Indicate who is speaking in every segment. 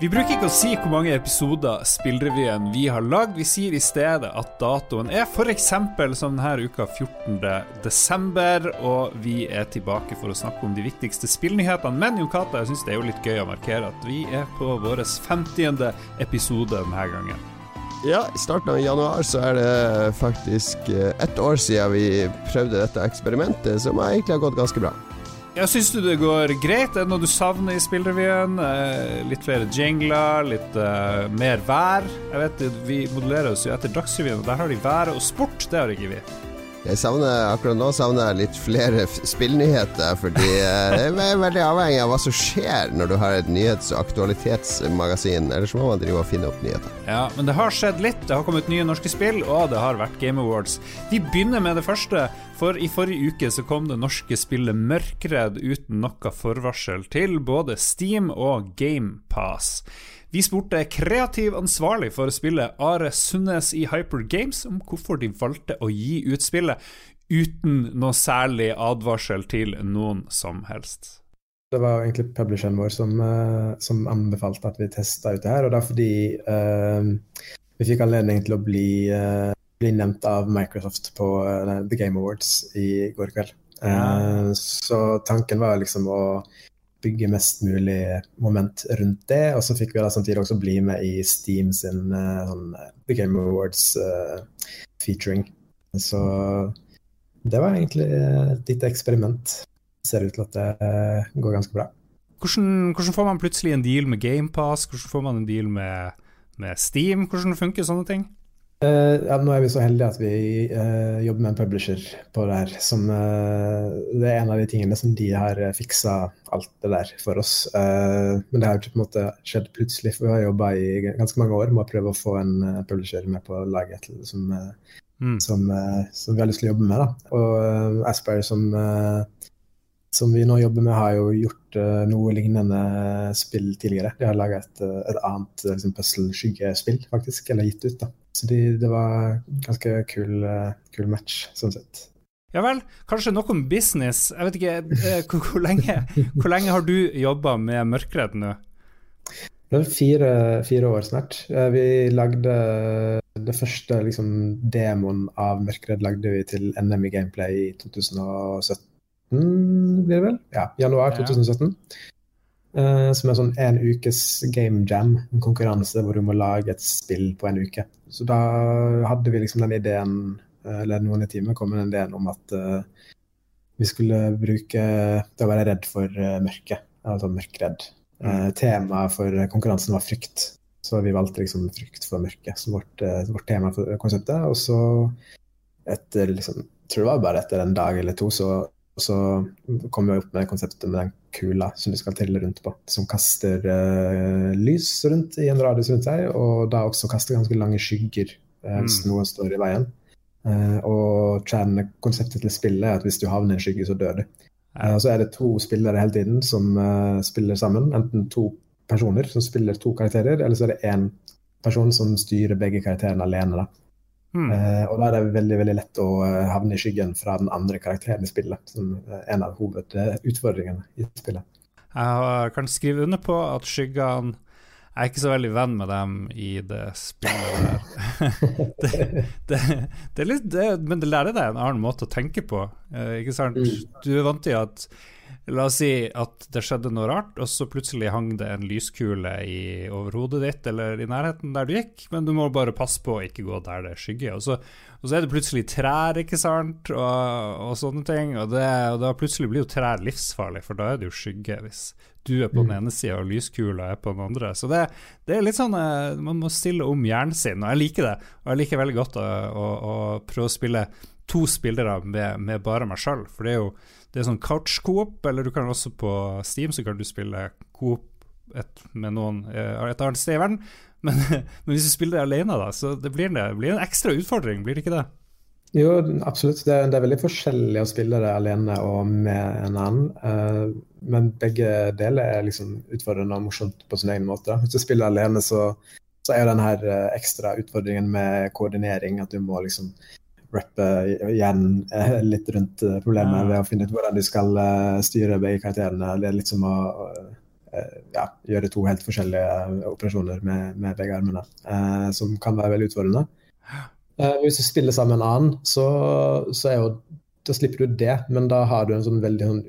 Speaker 1: Vi bruker ikke å si hvor mange episoder Spillrevyen vi har lagd. Vi sier i stedet at datoen er f.eks. som denne uka 14.12., og vi er tilbake for å snakke om de viktigste spillnyhetene. Men Jon Cato, jeg syns det er jo litt gøy å markere at vi er på vår 50. episode denne gangen.
Speaker 2: Ja, i starten av januar så er det faktisk eh, ett år siden vi prøvde dette eksperimentet, som egentlig har gått ganske bra.
Speaker 1: Ja, Syns du det går greit? Er det noe du savner i spillrevyen? Eh, litt flere jingler, litt uh, mer vær? Jeg vet, Vi modellerer oss jo etter Dagsrevyen, og der har de været og sport. Det har ikke vi.
Speaker 2: Jeg savner, Akkurat nå savner jeg litt flere spillnyheter, fordi eh, jeg er veldig avhengig av hva som skjer når du har et nyhets- og aktualitetsmagasin. Ellers må man drive og finne opp nyheter.
Speaker 1: Ja, Men det har skjedd litt. Det har kommet nye norske spill, og det har vært Game Awards. Vi begynner med det første, for i forrige uke så kom det norske spillet Mørkredd uten noe forvarsel til både Steam og GamePass. Vi spurte kreativ ansvarlig for spillet Are Sundnes i Hyper Games om hvorfor de valgte å gi ut spillet uten noe særlig advarsel til noen som helst.
Speaker 3: Det var egentlig publisheren vår som, uh, som anbefalte at vi testa ut det her. Og det er fordi uh, vi fikk anledning til å bli, uh, bli nevnt av Microsoft på The Game Awards i går kveld. Ja. Så tanken var liksom å bygge mest mulig moment rundt det. Og så fikk vi da samtidig også bli med i Steam sin uh, sånn, eh, The Game Awards uh, featuring. Så det var egentlig et lite eksperiment. Ser ut til at det uh, går ganske bra.
Speaker 1: Hvordan, hvordan, får man plutselig en deal med GamePass? Hvordan får man en deal med, med Steam? Hvordan funker sånne ting?
Speaker 3: Uh, ja, nå er vi så heldige at vi uh, jobber med en publisher på det her. Som, uh, det er en av de tingene som de har fiksa alt det der for oss. men det har jo på en måte skjedd plutselig, for vi har jobba i ganske mange år med å prøve å få en publisher med på laget som, mm. som, som, vi har lyst til å jobbe med. Da. Og Aspire som, som vi nå jobber med, har jo gjort noe lignende spill tidligere. De har laga et, et, annet liksom, puzzle-skyggespill, faktisk, eller gitt ut. da. Så de, det var ganske kul, uh, kul match, sånn sett.
Speaker 1: Ja vel. Kanskje noe om business. Jeg vet ikke, eh, hvor, hvor, lenge, hvor lenge, har du jobba med Mørkredd nå?
Speaker 3: Det er fire, fire, år snart. Eh, vi lagde det første liksom, demoen av Mørkredd lagde vi til NM i Gameplay i 2017, blir det vel? Ja, januar 2017. Ja. Uh, som er sånn en ukes game jam, en konkurranse hvor du må lage et spill på en uke. Så da hadde vi liksom den ideen, uh, eller noen i teamet kom med den ideen om at uh, vi skulle bruke det å være redd for mørket, altså mørkredd. Mm. Temaet for konkurransen var frykt, så vi valgte liksom frykt for mørket som vårt, vårt tema for konseptet. Og så etter liksom, jeg det var bare etter en dag eller to, så så kom vi opp med konseptet med den kula som du skal trille rundt på, som kaster uh, lys rundt i en radius rundt seg, og da også kaster ganske lange skygger uh, hvis mm. noen står i veien. Uh, og kjernekonseptet til spillet er at hvis du havner i en skygge, så dør du. Uh, så er det to spillere hele tiden som spiller sammen. Enten to personer som spiller to karakterer, eller så er det én person som styrer begge karakterene alene. da. Mm. Eh, og da er det veldig veldig lett å eh, havne i skyggen fra den andre karakteren i spillet. Som er en av hovedutfordringene i spillet.
Speaker 1: Jeg kan skrive under på at skyggene Jeg er ikke så veldig venn med dem i det spillet der. det, det, det, er litt, det, men det lærer deg en annen måte å tenke på. Eh, ikke sant? Mm. Du er vant til at La oss si at det skjedde noe rart, og så plutselig hang det en lyskule i, over hodet ditt eller i nærheten der du gikk, men du må bare passe på å ikke gå der det er skygge. Og så, og så er det plutselig trær, ikke sant, og, og sånne ting. Og, det, og, da plutselig blir jo trær livsfarlig, for da er det jo skygge hvis du er på den mm. ene sida og lyskula er på den andre. Så det, det, er litt sånn eh, Man må stille om hjernen sin, og jeg liker det. Og jeg liker veldig godt å, å, å prøve å spille to spillere med, med bare meg sjøl, for det er jo det er sånn couch-coop, eller du kan også på Steam så kan du spille coop et, med noen eh, et annet sted i verden. Men, men, hvis du spiller det alene, da, så det blir, det blir en ekstra utfordring, blir det ikke det?
Speaker 3: Jo, absolutt. Det det er, veldig forskjellig å spille det alene og med en annen. Uh, men begge deler er liksom utfordrende og morsomt på sin egen måte. Hvis du spiller alene, så, så er den her uh, ekstra utfordringen med koordinering. At du må liksom rappe igjen eh, litt rundt eh, problemet ved å finne ut hvordan du skal eh, styre begge karakterene. Det er litt som å ja, gjøre to helt forskjellige operasjoner med, med begge armene, som kan være veldig utfordrende. hvis du spiller sammen med en annen, så, så jo da slipper du det, men da har du en sånn veldig sånn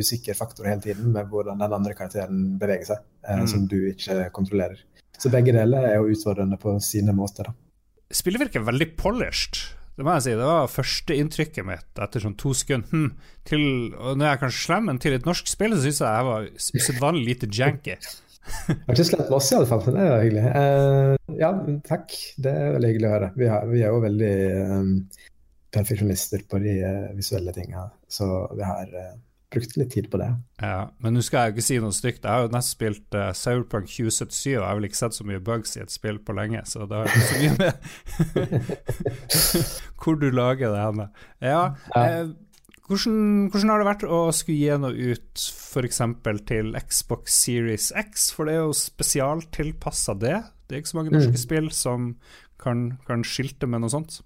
Speaker 3: usikker faktor hele tiden med hvordan den andre karakteren beveger seg, eh, mm. som du ikke kontrollerer. Så begge deler er jo utfordrende på sine måter. da.
Speaker 1: Spillet virker veldig polished. Det må jeg si, det var førsteinntrykket mitt etter sånn to sekunder. Hm, til, og når jeg er kanskje slem, til et norsk spill så syns jeg jeg var usedvanlig lite janky.
Speaker 3: Jeg har ikke slemt i alle fall. Det er hyggelig. Uh, ja, takk. Det er veldig hyggelig å høre. Vi, har, vi er jo veldig um, perfeksjonister på de uh, visuelle tinga, så vi har uh, brukt litt tid på det.
Speaker 1: Ja, Men nå skal jeg ikke si noe stygt. Jeg har jo nesten spilt uh, Cyberpunk 2077, og jeg har vel ikke sett så mye bugs i et spill på lenge, så det har ikke så mye med hvor du lager det henne. Ja, ja. Hvordan, hvordan, har det vært å skulle gi noe ut f.eks. til Xbox Series X, for det er jo spesialtilpassa det. Det er ikke så mange norske mm. spill som kan, kan skilte med noe sånt.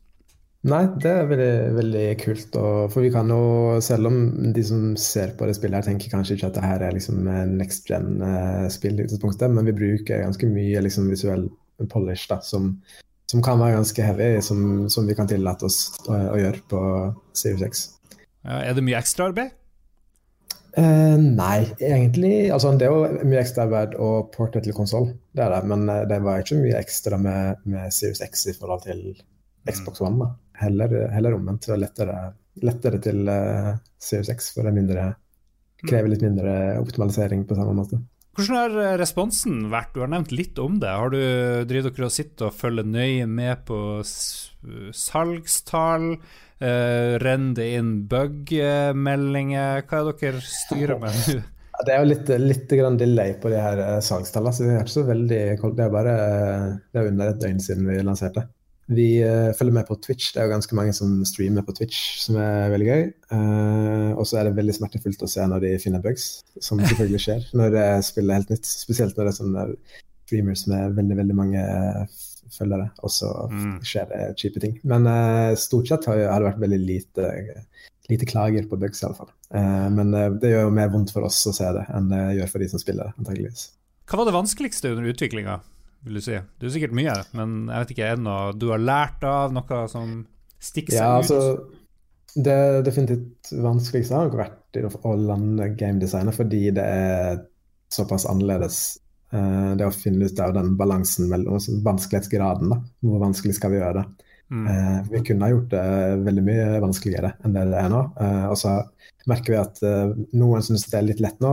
Speaker 3: Nei, det er veldig, veldig kult. Og, for vi kan jo, selv om de som ser på det spillet, her tenker kanskje ikke at det her er liksom next gen-spill, men vi bruker ganske mye liksom, visuell polish da, som, som, kan være ganske heavy, som, som vi kan tillate oss å, å gjøre på Series X.
Speaker 1: Er det mye ekstraarbeid?
Speaker 3: Uh, nei, egentlig altså, Det er jo mye ekstraarbeid å porte til konsoll, det er det. Men det var ikke mye ekstra med, med Series X i forhold til Xbox One. da. Heller, heller omvendt. Det er lettere, lettere til CO6, for det mindre, krever litt mindre optimalisering på samme måte.
Speaker 1: Hvordan har eh, responsen vært? Du har nevnt litt om det. Har du driver dere og sitter og følger nøye med på salgstall? Uh, renner det inn bug-meldinger? Hva er det dere styrer med nå?
Speaker 3: Det er jo litt, litt delay på de her salgstallene. så Det er ikke så veldig Det er bare det er under et døgn siden vi lanserte. Vi uh, følger med på Twitch. Det er jo ganske mange som streamer på Twitch, som er veldig gøy. Uh, og så er det veldig smertefullt å se når de finner bugs, som selvfølgelig skjer når det spiller helt nytt. Spesielt når det er sånne streamers med veldig, veldig mange følgere, og så mm. skjer det kjipe ting. Men stort sett har, har, det vært veldig lite, lite klager på bugs, iallfall. Uh, men det gjør jo mer vondt for oss å se det enn det gjør for de som spiller det, antageligvis.
Speaker 1: Hva var det vanskeligste under utviklinga? Vil du si? Det er sikkert mye, men jeg vet ikke, er det noe du har lært av, noe som stikker seg ja, ut?
Speaker 3: Altså, det definitivt vanskeligste har vært å lande gamedesignet, fordi det er såpass annerledes. Eh, det å finne ut av den balansen mellom altså vanskelighetsgraden. Da. Hvor vanskelig skal vi gjøre det? Mm. Eh, vi kunne ha gjort det veldig mye vanskeligere enn det det er nå. Eh, og så merker vi at noen syns det er litt lett nå,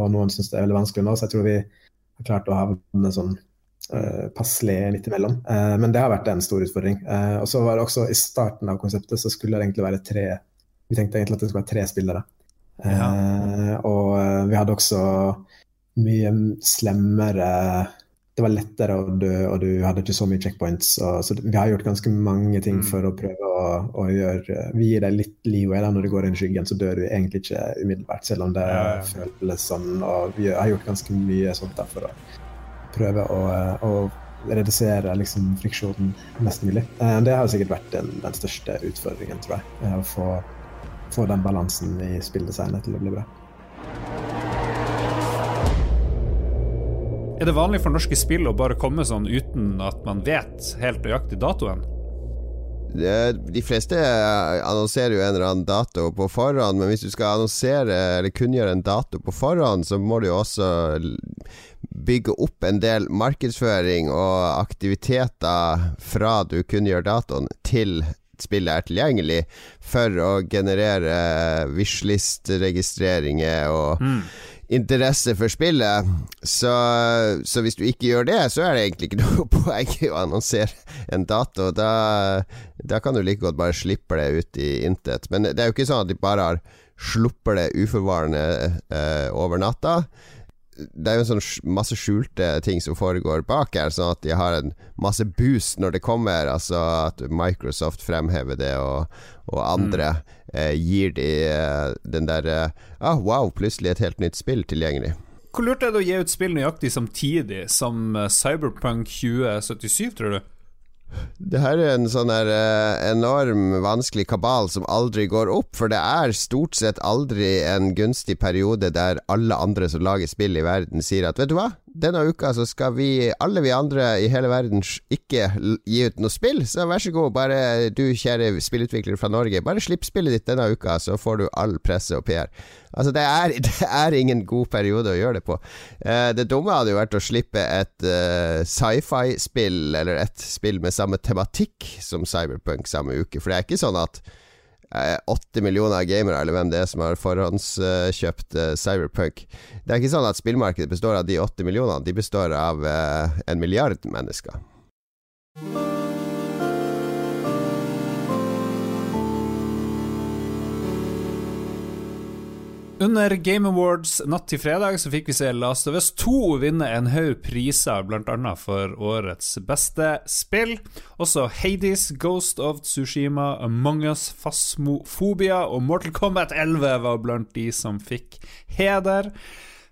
Speaker 3: og noen syns det er veldig vanskelig nå. Så jeg tror vi har klart å havne sånn uh, passelig midt imellom. Uh, men det har vært en stor utfordring. Uh, og så var det også I starten av konseptet så skulle det egentlig være tre Vi tenkte egentlig at det skulle være tre spillere. Ja. og vi hadde også mye slemmere det var lettere å dø, og du hadde ikke så mye checkpoints. Og, så vi har gjort ganske mange ting mm. for å prøve å, å gjøre Vi gir deg litt leeway da når du går inn i skyggen, så dør du egentlig ikke umiddelbart, selv om det ja, ja. føles sånn. Og vi har gjort ganske mye sånt da for å prøve å, å redusere liksom, friksjonen mest mulig. Eh, det har sikkert vært den, den største utfordringen, tror jeg. Eh, å få, få den balansen i spilldesignet til å bli bra.
Speaker 1: Er det vanlig for norske spill å bare komme sånn uten at man vet helt nøyaktig datoen?
Speaker 2: De fleste annonserer jo en eller annen dato på forhånd, men hvis du skal annonsere eller kunngjøre en dato på forhånd, så må du jo også bygge opp en del markedsføring og aktiviteter fra du kunngjør datoen, til spillet er tilgjengelig, for å generere wishlist-registreringer og mm interesse for spillet. Så, så, hvis du ikke gjør det, så er det egentlig ikke noe poeng i å annonsere en dato. Da, da kan du like godt bare slippe det ut i intet. Men det er jo ikke sånn at de bare har sluppet det uforvarende eh, over natta det er jo sånn masse skjulte ting som foregår bak her, sånn at de har en masse boost når det kommer. Altså at Microsoft fremhever det, og, og andre mm. eh, gir de eh, den der eh, ah, Wow, plutselig et helt nytt spill tilgjengelig.
Speaker 1: Hvor lurt er det å gi ut spill nøyaktig samtidig som eh, Cyberpunk 2077, tror du?
Speaker 2: Det her er en sånn her eh, enorm vanskelig kabal som aldri går opp, for det er stort sett aldri en gunstig periode der alle andre som lager spill i verden, sier at vet du hva, denne uka så skal vi, alle vi andre i hele verden, ikke gi ut noe spill, så vær så god, bare du kjære spillutvikler fra Norge, bare slipp spillet ditt denne uka, så får du all presse og PR. Altså, det er, det er ingen god periode å gjøre det på. Eh, det dumme hadde jo vært å slippe et eh, sci-fi-spill, eller et spill med samme tematikk som Cyberpunk samme uke, for det er ikke sånn at åtte millioner gamere, eller hvem det er som har forhåndskjøpt uh, Cyberpunk. Det er ikke sånn at spillmarkedet består av de åtte millionene, de består av uh, en milliard mennesker.
Speaker 1: Under Game Awards natt til fredag så fikk vi se Last of Us 2 vinne en haug priser, bl.a. for årets beste spill. Også Hades, Ghost of Tsushima, Among us, Fasmofobia og Mortal Kombat 11 var blant de som fikk heder.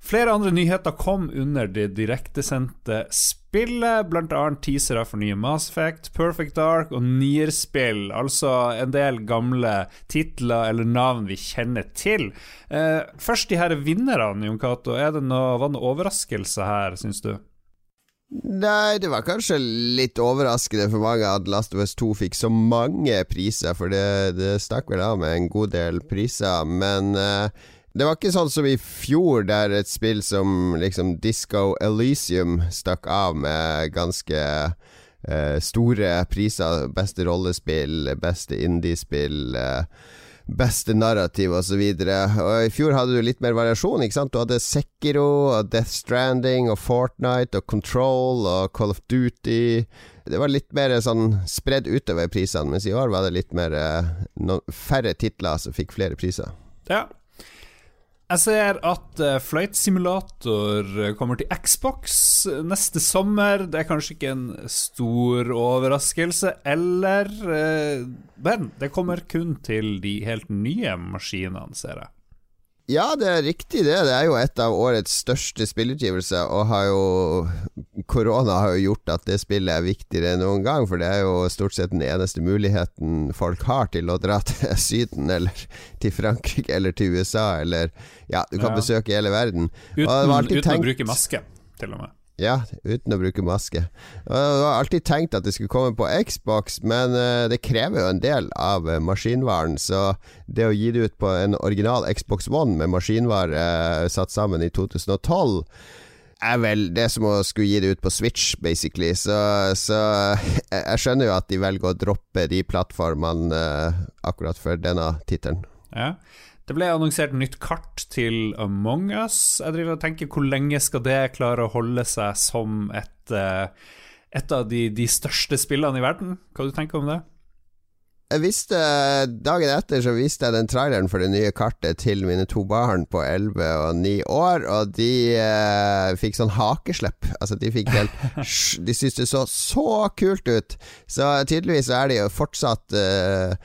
Speaker 1: Flere andre nyheter kom under det direktesendte spillet, bl.a. teasere for nye Mass Effect, Perfect Dark og Nier-spill. Altså en del gamle titler eller navn vi kjenner til. Eh, først de her vinnerne, Jon Cato. Var det noen overraskelse her, syns du?
Speaker 2: Nei, det var kanskje litt overraskende for mange at Last of Us 2 fikk så mange priser, for det, det stakk vel av med en god del priser. Men uh, det var ikke sånn som i fjor, der et spill som liksom Disco Elysium stakk av med ganske uh, store priser. Beste rollespill, beste indiespill. Uh, beste narrativ osv. I fjor hadde du litt mer variasjon. ikke sant? Du hadde Sekiro, og Death Stranding, og Fortnite, og Control, og Call of Duty. Det var litt mer sånn spredd utover prisene, mens i år var det litt mer no, færre titler som fikk flere priser.
Speaker 1: Ja, jeg ser at uh, Flight Simulator eh, kommer til Xbox neste sommer. Det er kanskje ikke en stor overraskelse, eller Men det kommer kun til de helt nye maskinene, ser jeg.
Speaker 2: Ja, det er riktig det. Det er jo et av årets største spillutgivelser, og har jo Korona har jo gjort at det spillet er viktigere enn noen gang, for det er jo stort sett den eneste muligheten folk har til å dra til Syden, eller til Frankrike, eller til USA, eller Ja, du kan ja. besøke hele verden.
Speaker 1: Uten, uten tenkt, å bruke maske, til og med.
Speaker 2: Ja, uten å bruke maske. Jeg har alltid tenkt at det skulle komme på Xbox, men eh, det krever jo en del av eh, maskinvaren. Så det å gi det ut på en original Xbox One med maskinvare eh, satt sammen i 2012 er vel det som å skulle gi det ut på Switch, basically. Så, så jeg skjønner jo at de velger å droppe de plattformene akkurat for denne tittelen.
Speaker 1: Ja. Det ble annonsert nytt kart til Among us. Jeg driver og tenker Hvor lenge skal det klare å holde seg som et, eh, et av de, de, største spillene i verden? Hva du tenker om det?
Speaker 2: Jeg visste, Dagen etter så viste jeg den traileren for det nye kartet til mine to barn på 11 og 9 år, og de eh, fikk sånn hakeslepp. Altså, de fikk helt De syntes det så så kult ut. Så tydeligvis er de jo fortsatt Eh,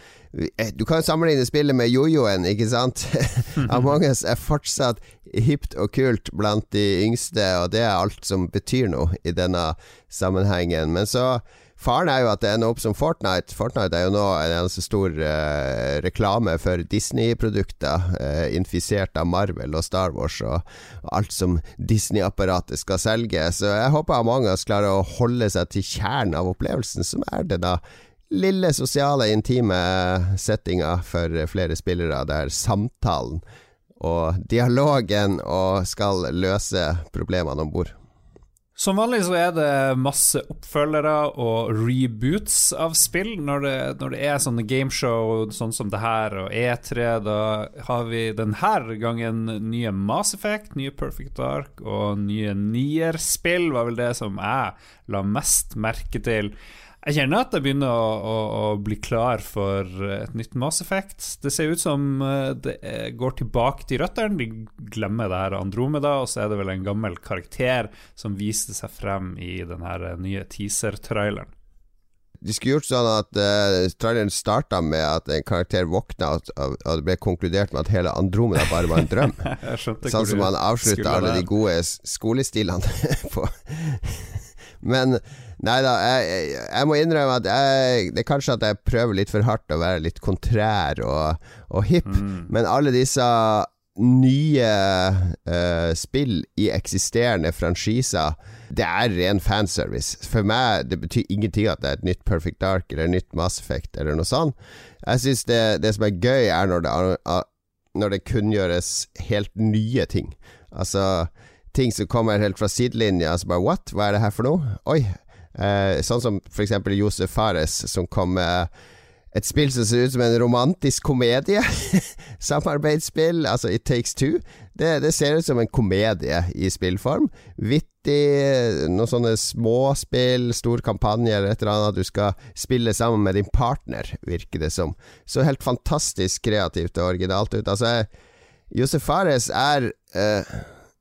Speaker 2: du kan sammenligne spillet med jojoen, ikke sant? Among us er fortsatt hipt og kult blant de yngste, og det er alt som betyr noe i denne sammenhengen. Men så Faren er jo at det ender opp som Fortnite. Fortnite er jo nå en eneste stor uh, reklame for Disney-produkter, uh, infisert av Marvel og Star Wars og, og alt som Disney-apparatet skal selge. Så jeg håper Among us klarer å holde seg til kjernen av opplevelsen, som er da lille sosiale, intime settinga for flere spillere, der samtalen og dialogen og skal løse problemene om bord.
Speaker 1: Som vanlig så er det masse oppfølgere og reboots av spill. Når det, når det er sånne gameshow sånn som det her og E3, da har vi denne gangen nye Mass Effect, nye Perfect Dark og nye Nier-spill, var vel det som jeg la mest merke til. Jeg kjenner at jeg begynner å, å, å, bli klar for et nytt Mass Effect. Det ser ut som eh, det går tilbake til røttene. De glemmer det her Andromeda, og så er det vel en gammel karakter som viste seg frem i den nye teaser-traileren.
Speaker 2: De skulle gjort sånn at uh, traileren starta med at en karakter våkna, og, og det ble konkludert med at hele Andromeda bare var en drøm. sånn som man avslutta alle de gode skolestilene på. Men Nei da, jeg, jeg, jeg, må innrømme at jeg, det er kanskje at jeg prøver litt for hardt å være litt kontrær og, og hipp, mm. men alle disse nye uh, spill i eksisterende franchiser det er ren fanservice. For meg det betyr ingenting at det er et nytt Perfect Dark eller et nytt Mass Effect eller noe sånt. Jeg syns det, det, som er gøy, er når det, når det kunngjøres helt nye ting. Altså ting som kommer helt fra sidelinja. Altså bare what? Hva er det her for noe? Oi. Eh, sånn som eksempel Josef Fares, som kom med et spill som ser ut som en romantisk komedie. Samarbeidsspill, altså It Takes Two. Det, det, ser ut som en komedie i spillform. Vittig, noen sånne småspill, stor kampanje eller et eller annet. Du skal spille sammen med din partner, virker det som. Så helt fantastisk kreativt og originalt ut. Altså, Josef Fares er uh,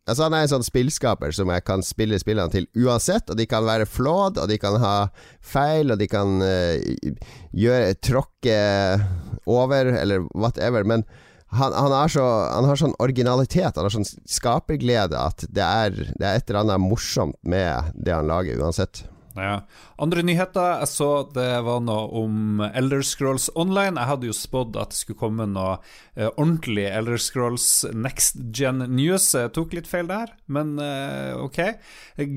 Speaker 2: Altså Han er en sånn spillskaper som jeg kan spille spillene til uansett, og de kan være flawed, og de kan ha feil, og de kan uh, gjøre tråkke over, eller whatever, men han, han, så, han, har sånn originalitet, han har sånn skaperglede, at det er, det er et eller annet morsomt med det han lager, uansett.
Speaker 1: Ja. Andre nyheter jeg så, det var noe om Elder Scrolls Online. Jeg hadde jo spådd at det skulle komme noe eh, ordentlig Elder Scrolls Next Gen News. Jeg tok litt feil der, men eh, ok.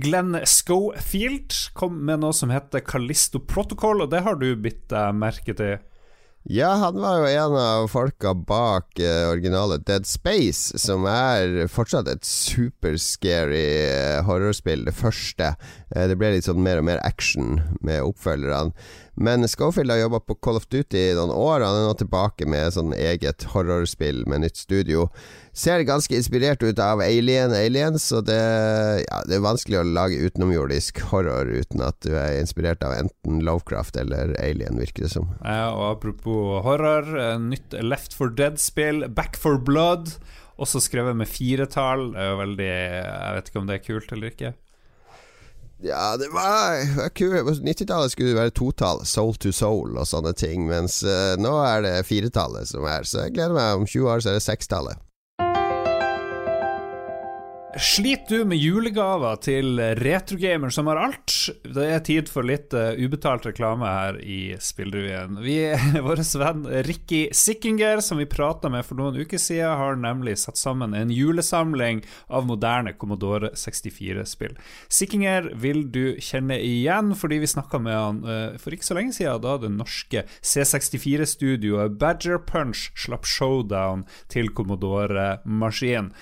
Speaker 1: Glenn Schofield kom med noe som heter Callisto Protocol, og det har du bitt deg merke til?
Speaker 2: Ja, han var jo en av folka bak uh, originale Dead Space, som er fortsatt et superscary uh, horrorspill. Det første. Uh, det ble litt sånn mer og mer action med oppfølgerne. Men Schofield har jobba på Call of Duty i noen år. Han er nå tilbake med sånn eget horrorspill med nytt studio. Ser ganske inspirert ut av Alien Aliens, så det, ja, det er vanskelig å lage utenomjordisk horror uten at du er inspirert av enten Lovecraft eller Alien, virker det som.
Speaker 1: Ja, og apropos horror, nytt Left for Dead-spill, Back for Blood, også skrevet med firetall. Veldig Jeg vet ikke om det er kult eller ikke.
Speaker 2: Ja, det var, var kult. På 90-tallet skulle det være totall, soul to soul og sånne ting, mens uh, nå er det firetallet som er. Så jeg gleder meg. Om 20 år så er det sekstallet.
Speaker 1: Sliter du med julegaver til retrogamer som har alt? Det er tid for litt uh, ubetalt reklame her i Spillrevyen. Vi, Vår venn Ricky Sickinger, som vi prata med for noen uker siden, har nemlig satt sammen en julesamling av moderne Commodore 64-spill. Sickinger vil du kjenne igjen, fordi vi snakka med han uh, for ikke så lenge siden, da det norske C64-studioet Badger Punch slapp showdown til Commodore-maskinen.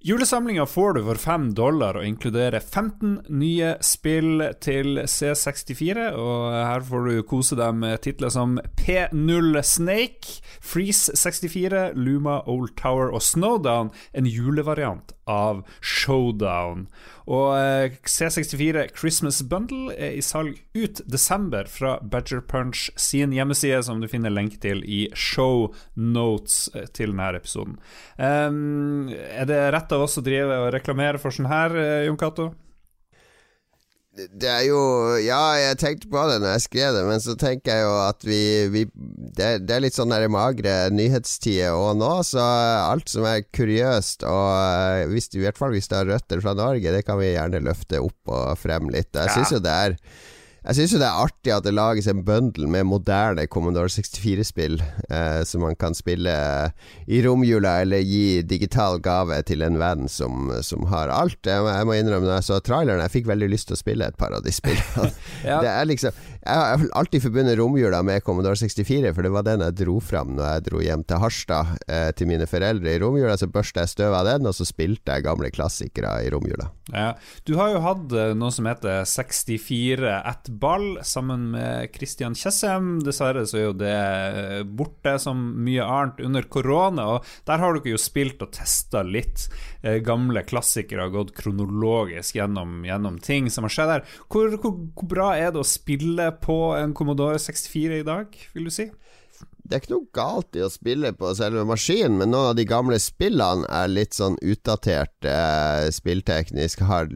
Speaker 1: Julesamlinga får du for 5 dollar og inkluderer 15 nye spill til C64. Og her får du kose deg med titler som P0 Snake, Freeze 64, Luma Old Tower og Snowdown, en julevariant av Showdown. Og eh, C64 Christmas Bundle er i salg ut desember fra Badger Punch sin hjemmeside, som du finner lenk til i show notes eh, til denne episoden. Um, er det rett av oss å drive og reklamere for sånn her, eh, Jon Cato?
Speaker 2: Det er jo Ja, jeg tenkte på det når jeg skrev det, men så tenker jeg jo at vi, vi det, det, er litt sånn der magre nyhetstider og nå, så alt som er kuriøst, og eh, hvis, i hvert fall hvis det har røtter fra Norge, det kan vi gjerne løfte opp og frem litt. Jeg syns jo det er jeg syns jo det er artig at det lages en bundle med moderne Commodore 64-spill, eh, som man kan spille i romjula, eller gi digital gave til en venn som, som har alt. Jeg jeg må innrømme, når jeg så traileren, jeg fikk veldig lyst til å spille et par av de spillene. ja. Det er liksom Jeg har alltid forbundet romjula med Commodore 64, for det var den jeg dro fram når jeg dro hjem til Harstad eh, til mine foreldre i romjula. Så børsta jeg støv av den, og så spilte jeg gamle klassikere i romjula.
Speaker 1: Ja. Du har jo hatt eh, noe som heter 64 at ball sammen med Christian Tjessem. Dessverre så er jo det eh, borte som mye annet under korona. Og der har dere jo spilt og testa litt eh, gamle klassikere, og gått kronologisk gjennom, gjennom, ting som har skjedd her. Hvor, hvor, hvor bra er det å spille på en Commodore 64 i dag, vil du si?
Speaker 2: det er ikke noe galt i å spille på selve maskinen, men noen av de gamle spillene er litt sånn utdatert eh, spillteknisk. Har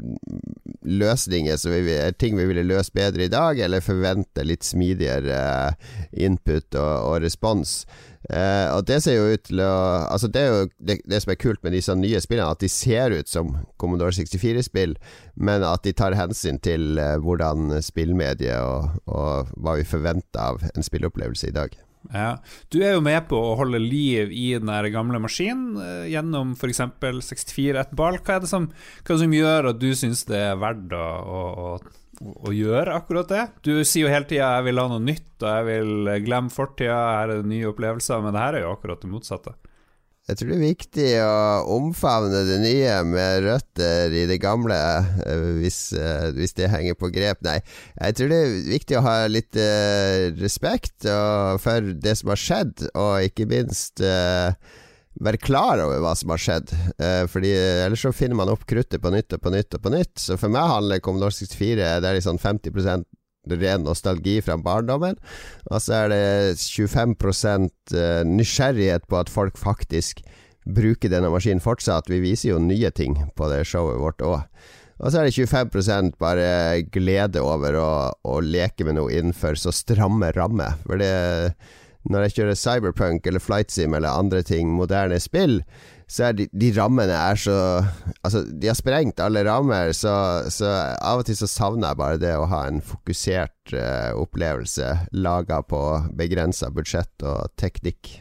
Speaker 2: løsninger som vi, ting vi ville løst bedre i dag, eller forvente litt smidigere input og, og respons. Uh, og det ser jo ut til å Altså Det er jo det, det, som er kult med disse nye spillene, at de ser ut som Commodore 64-spill, men at de tar hensyn til uh, hvordan spillmediet og, og hva vi forventer av en spilleopplevelse i dag.
Speaker 1: Ja. Du er jo med på å holde liv i den gamle maskinen uh, gjennom f.eks. 64-1 ball. Hva er som, hva det som gjør at du syns det er verdt å, å, å å gjøre akkurat det. Du sier jo hele tida 'jeg vil ha noe nytt', og 'jeg vil glemme fortida', her er det nye opplevelser, men det her er jo akkurat det motsatte.
Speaker 2: Jeg tror det er viktig å omfavne det nye med røtter i det gamle, eh, hvis, eh, hvis det henger på grep. Nei, jeg tror det er viktig å ha litt uh, respekt for det som har skjedd, og ikke minst være klar over hva som har skjedd. Eh, fordi Ellers så finner man opp kruttet på nytt og på nytt og på nytt. Så for meg handler Commodore 64 Det er liksom 50 ren nostalgi fra barndommen. Og så er det 25 eh, nysgjerrighet på at folk faktisk bruker denne maskinen fortsatt. Vi viser jo nye ting på det showet vårt òg. Og så er det 25 bare glede over å, å leke med noe innenfor så stramme rammer. For det når jeg kjører Cyberpunk eller Flight Sim eller andre ting, moderne spill, så er de, de rammene er så Altså, de har sprengt alle rammer, så, så av og til så savner jeg bare det å ha en fokusert uh, opplevelse laga på begrensa budsjett og teknikk.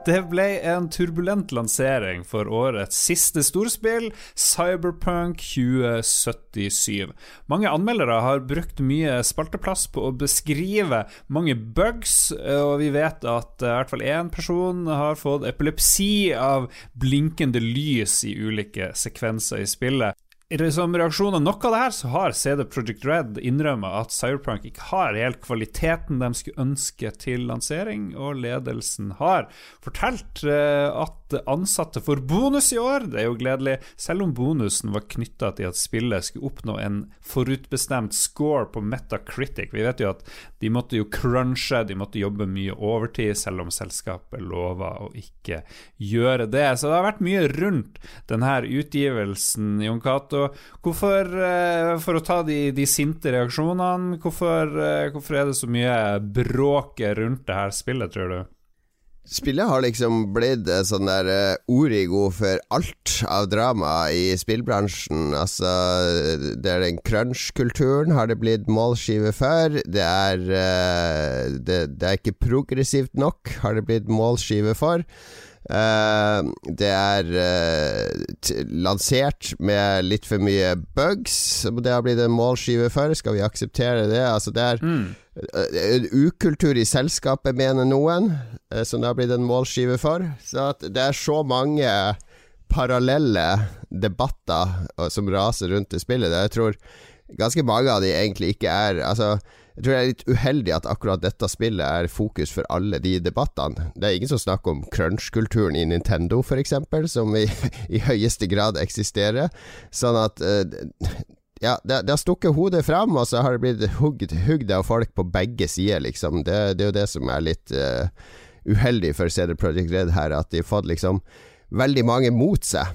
Speaker 1: Det ble en turbulent lansering for årets siste storspill, Cyberpunk 2077. Mange anmeldere har brukt mye spalteplass på å beskrive mange bugs, og vi vet at i hvert fall én person har fått epilepsi av blinkende lys i ulike sekvenser i spillet. Som reaksjon av noe av det her, så har CD Project Red innrømmet at Cyberpunk ikke har helt kvaliteten de skulle ønske til lansering, og ledelsen har fortalt uh, at ansatte får bonus i år. Det er jo gledelig, selv om bonusen var knytta til at spillet skulle oppnå en forutbestemt score på Metacritic. Vi vet jo at de måtte jo crunche, de måtte jobbe mye overtid, selv om selskapet lova å ikke gjøre det. Så det har vært mye rundt denne utgivelsen, Jon Cato. Hvorfor, eh, for å ta de, de sinte reaksjonene, hvorfor, eh, hvorfor, er det så mye bråk rundt det her spillet, tror du?
Speaker 2: Spillet har liksom blitt sånn der uh, origo for alt av drama i spillbransjen. Altså, det er den crunch-kulturen har det blitt målskive for. Det er, det, det er ikke progressivt nok, har det blitt målskive for. Uh, det er uh, lansert med litt for mye bugs. Det har blitt en målskive for. Skal vi akseptere det? Altså, det er mm. uh, ukultur i selskapet, mener noen, som det har blitt en målskive for. Så det er så mange parallelle debatter som raser rundt i spillet. Jeg tror ganske mange av de egentlig ikke er Altså jeg tror det er litt uheldig at akkurat dette spillet er fokus for alle de debattene. Det er ingen som snakker om crunch-kulturen i Nintendo, f.eks., som i, i, høyeste grad eksisterer. Sånn at uh, ja, det, det, har stukket hodet fram, og så har det blitt hugd, hugd av folk på begge sider, liksom. Det, det, er jo det som er litt uh, uheldig for CD Project Red her, at de har fått liksom veldig mange mot seg.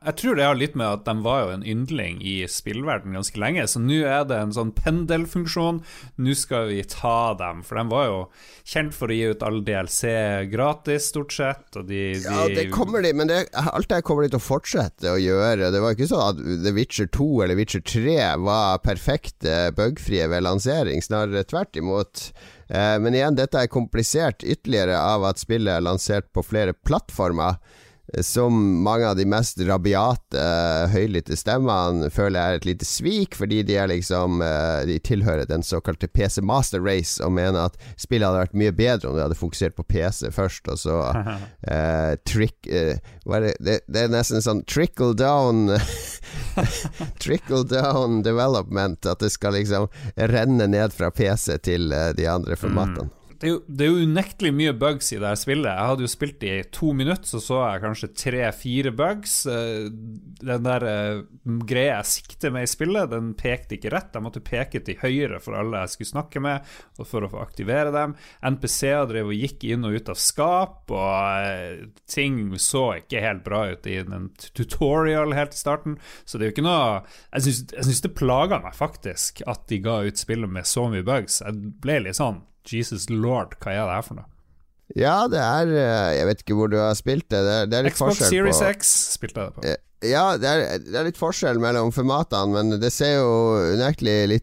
Speaker 1: Jeg tror det har litt med at de var jo en yndling i spillverden ganske lenge, så nå er det en sånn pendelfunksjon. Nå skal vi ta dem, for de var jo kjent for å gi ut all DLC gratis, stort sett. De,
Speaker 2: de ja, det kommer de, men det, alt det kommer de til å fortsette å gjøre. Det var ikke sånn at The Witcher 2 eller Witcher 3 var perfekte bugfrie ved lansering, snarere tvert imot. Eh, men igjen, dette er komplisert ytterligere av at spillet er lansert på flere plattformer som mange av de mest rabiate, høylytte stemmene føler jeg er et lite svik, fordi de liksom eh, De tilhører den såkalte PC Master Race og mener at spillet hadde vært mye bedre om de hadde fokusert på PC først, og så uh, trick uh, det, det, det, er nesten sånn trickle down Trickle down development, at det skal liksom renne ned fra PC til uh, de andre formatene. Mm.
Speaker 1: Det er, jo, unektelig mye bugs i det her spillet. Jeg hadde jo spilt i to minutter, så så jeg kanskje tre-fire bugs. Eh, den der uh, greia jeg sikter med i spillet, den pekte ikke rett. Jeg måtte peke til høyre for alle jeg skulle snakke med, og for å få aktivere dem. NPC-er drev og gikk inn og ut av skap, og uh, ting så ikke helt bra ut i en tutorial helt i starten. Så det er jo ikke noe Jeg syns det plaga meg faktisk at de ga ut spillet med så mye bugs. Jeg ble litt sånn Jesus lord, hva er det her for noe?
Speaker 2: Ja, det er eh, Jeg vet ikke hvor du har spilt det. Det er, det er litt
Speaker 1: Xbox
Speaker 2: forskjell
Speaker 1: Series
Speaker 2: på
Speaker 1: X spilte jeg det på.
Speaker 2: Eh, ja, det er, det er, litt forskjell mellom formatene, men det ser jo unektelig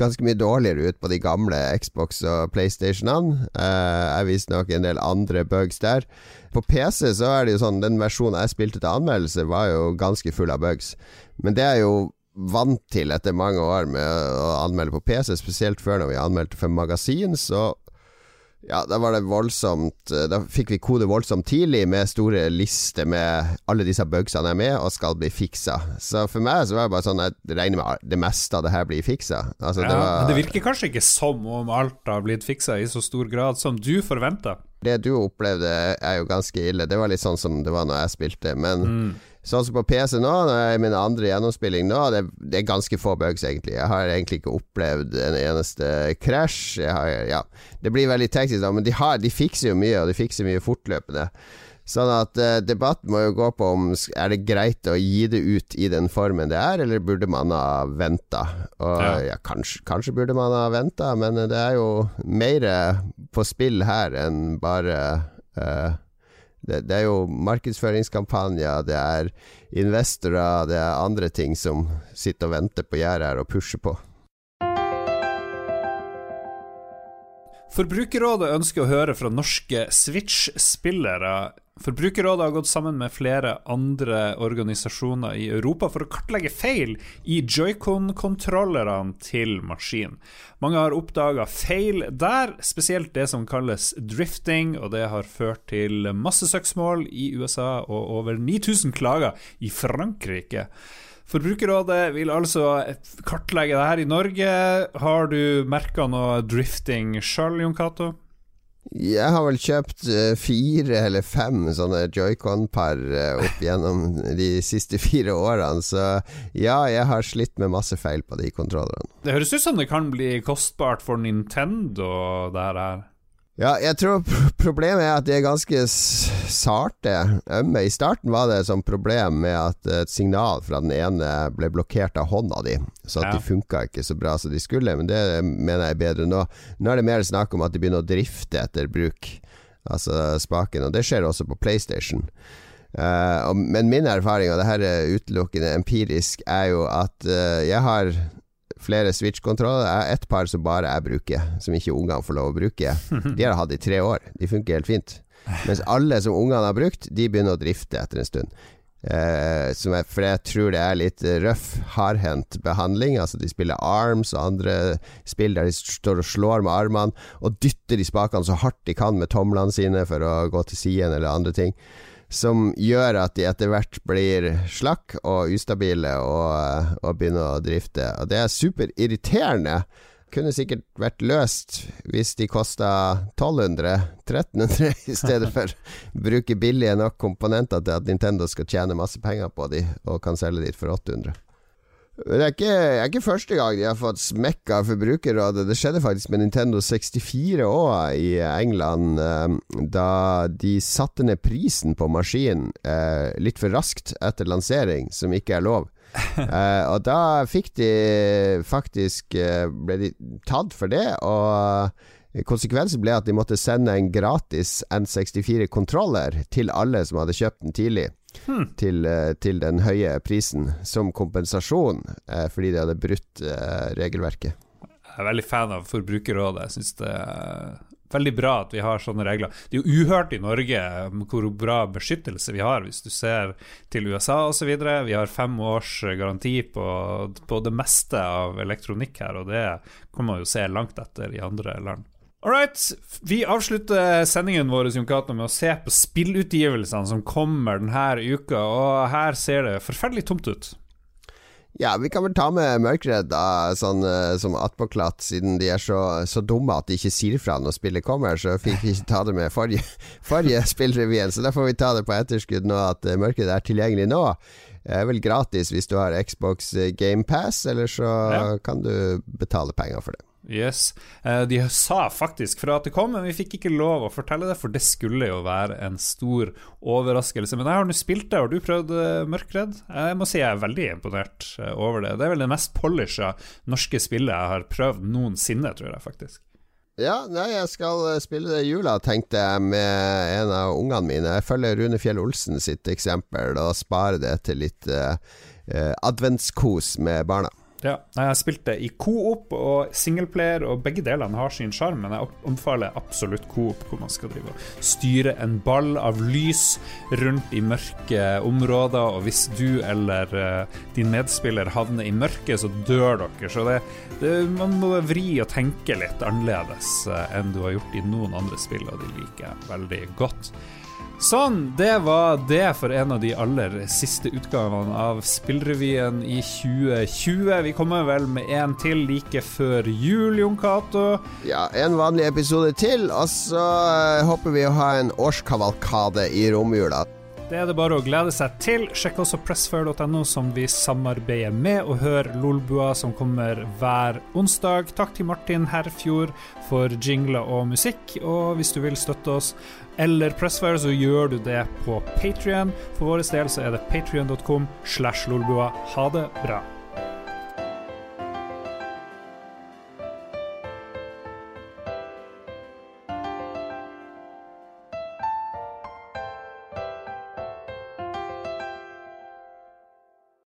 Speaker 2: ganske mye dårligere ut på de gamle Xbox og PlayStationene. Uh, jeg viste nok en del andre bugs der. På PC så er det jo sånn Den versjonen jeg spilte til anmeldelse, var jo ganske full av bugs. Men det er jo vant til etter mange år med å anmelde på PC, spesielt før når vi anmeldte for magasin, så ja, da var det voldsomt Da fikk vi kode voldsomt tidlig med store lister med alle disse bugsene er med og skal bli fiksa. Så for meg så var det bare sånn Jeg regner med det meste av det her blir fiksa.
Speaker 1: Altså, ja, det var, men det virker kanskje ikke som om alt har blitt fiksa i så stor grad som du forventa?
Speaker 2: Det du opplevde er jo ganske ille. Det var litt sånn som det var når jeg spilte, men mm. Sånn som på PC nå, når jeg er min andre gjennomspilling nå, det, det, er ganske få bugs, egentlig. Jeg har egentlig ikke opplevd en eneste krasj. Ja, det blir veldig teknisk, da, men de, har, de, fikser jo mye, og de fikser mye fortløpende. Sånn at eh, debatten må jo gå på om er det greit å gi det ut i den formen det er, eller burde man ha venta? Ja. ja kanskje, kanskje, burde man ha venta, men det er jo mer på spill her enn bare uh, det, det, er jo markedsføringskampanjer, det er investorer, det er andre ting som sitter og venter på gjerdet her og pusher på.
Speaker 1: Forbrukerrådet ønsker å høre fra norske Switch-spillere Forbrukerrådet har gått sammen med flere andre organisasjoner i Europa for å kartlegge feil i joycon-kontrollerne til maskinen. Mange har oppdaga feil der, spesielt det som kalles drifting, og det har ført til masse søksmål i USA og over 9000 klager i Frankrike. Forbrukerrådet vil altså kartlegge det her i Norge. Har du merka noe drifting sjøl, Jon Cato?
Speaker 2: Jeg har vel kjøpt uh, fire eller fem sånne joycon-par uh, opp gjennom de siste fire årene, så ja, jeg har slitt med masse feil på de kontrollerne.
Speaker 1: Det høres ut som det kan bli kostbart for Nintendo, det her.
Speaker 2: Ja, jeg tror problemet er at de er ganske sarte, ømme. I starten var det et problem med at et signal fra den ene ble blokkert av hånda di, så at ja. de funka ikke så bra som de skulle. Men det mener jeg er bedre nå. Nå er det mer snakk om at de begynner å drifte etter bruk, altså spaken. Og det skjer også på PlayStation. Uh, men min erfaring, og det her er utelukkende empirisk, er jo at uh, jeg har flere Switch-kontroller. Jeg har ett par som bare jeg bruker, som ikke ungene får lov å bruke. De har hatt i tre år. De funker helt fint. Mens alle som ungene har brukt, de begynner å drifte etter en stund. Eh, jeg, for jeg tror det er litt røff, hardhendt behandling. Altså De spiller Arms og andre spill der de står og slår med armene og dytter de spakene så hardt de kan med tomlene sine for å gå til siden eller andre ting som gjør at de etter hvert blir slakk og ustabile og, og begynner å drifte. Og det er superirriterende. Kunne sikkert vært løst hvis de kosta 1200-1300 i stedet for å bruke billige nok komponenter til at Nintendo skal tjene masse penger på de og kan selge dit for 800. Det er, ikke, det er ikke første gang de har fått smekk av Forbrukerrådet. Det skjedde faktisk med Nintendo 64 òg i England, eh, da de satte ned prisen på maskinen eh, litt for raskt etter lansering, som ikke er lov. eh, og da fikk de faktisk ble de tatt for det, og konsekvensen ble at de måtte sende en gratis N64-kontroller til alle som hadde kjøpt den tidlig hmm. til, eh, til, den høye prisen som kompensasjon eh, fordi de hadde brutt eh, regelverket.
Speaker 1: Jeg er veldig fan av Forbrukerrådet. Jeg syns det er veldig bra at vi har sånne regler. Det er jo uhørt i Norge hvor bra beskyttelse vi har, hvis du ser til USA osv. Vi har fem års garanti på, på det meste av elektronikk her, og det kan man jo se langt etter i andre land. All right. Vi avslutter sendingen vår med å se på spillutgivelsene som kommer denne uka, og her ser det forferdelig tomt ut.
Speaker 2: Ja, vi kan vel ta med Mørkredd da, sånn uh, som attpåklatt, siden de er så, så, dumme at de ikke sier fra når spillet kommer. Så fikk vi ikke ta det med forrige, forrige spillrevyen, så da får vi ta det på etterskudd nå at uh, Mørkredd er tilgjengelig nå. Det er vel gratis hvis du har Xbox GamePass, eller så ja. kan du betale penger for det.
Speaker 1: Yes. Eh, de sa faktisk fra at det kom, men vi fikk ikke lov å fortelle det, for det skulle jo være en stor overraskelse. Men jeg har nå spilt det, har du prøvd uh, Mørkredd? Jeg må si jeg er veldig imponert eh, over det. Det er vel det mest polisha norske spillet jeg har prøvd noensinne, tror jeg faktisk.
Speaker 2: Ja, nei, jeg skal spille det i jula, tenkte jeg, med en av ungene mine. Jeg følger Rune Fjell Olsen sitt eksempel og sparer det til litt uh, adventskos med barna.
Speaker 1: Ja, jeg det i co-op og singleplayer, og begge delene har sin sjarm, men jeg omfaler absolutt co-op, hvor man skal drive og styre en ball av lys rundt i mørke områder, og hvis du eller uh, din medspiller havner i mørket, så dør dere. Så det, det, man må vri og tenke litt annerledes uh, enn du har gjort i noen andre spill, og de liker jeg veldig godt. Sånn, det var det for en av de aller siste utgavene av Spillrevyen i 2020. Vi kommer vel med en til like før jul, Jon Cato.
Speaker 2: Ja, en vanlig episode til, og så uh, håper vi å ha en årskavalkade i romjula.
Speaker 1: Det er det bare å glede seg til. Sjekk også pressfire.no, som vi samarbeider med, og hør Lolbua, som kommer hver onsdag. Takk til Martin Herfjord for jingler og musikk. Og hvis du vil støtte oss eller Pressfire, så gjør du det på Patrion. For vår del så er det patrion.com slash lolbua. Ha det bra.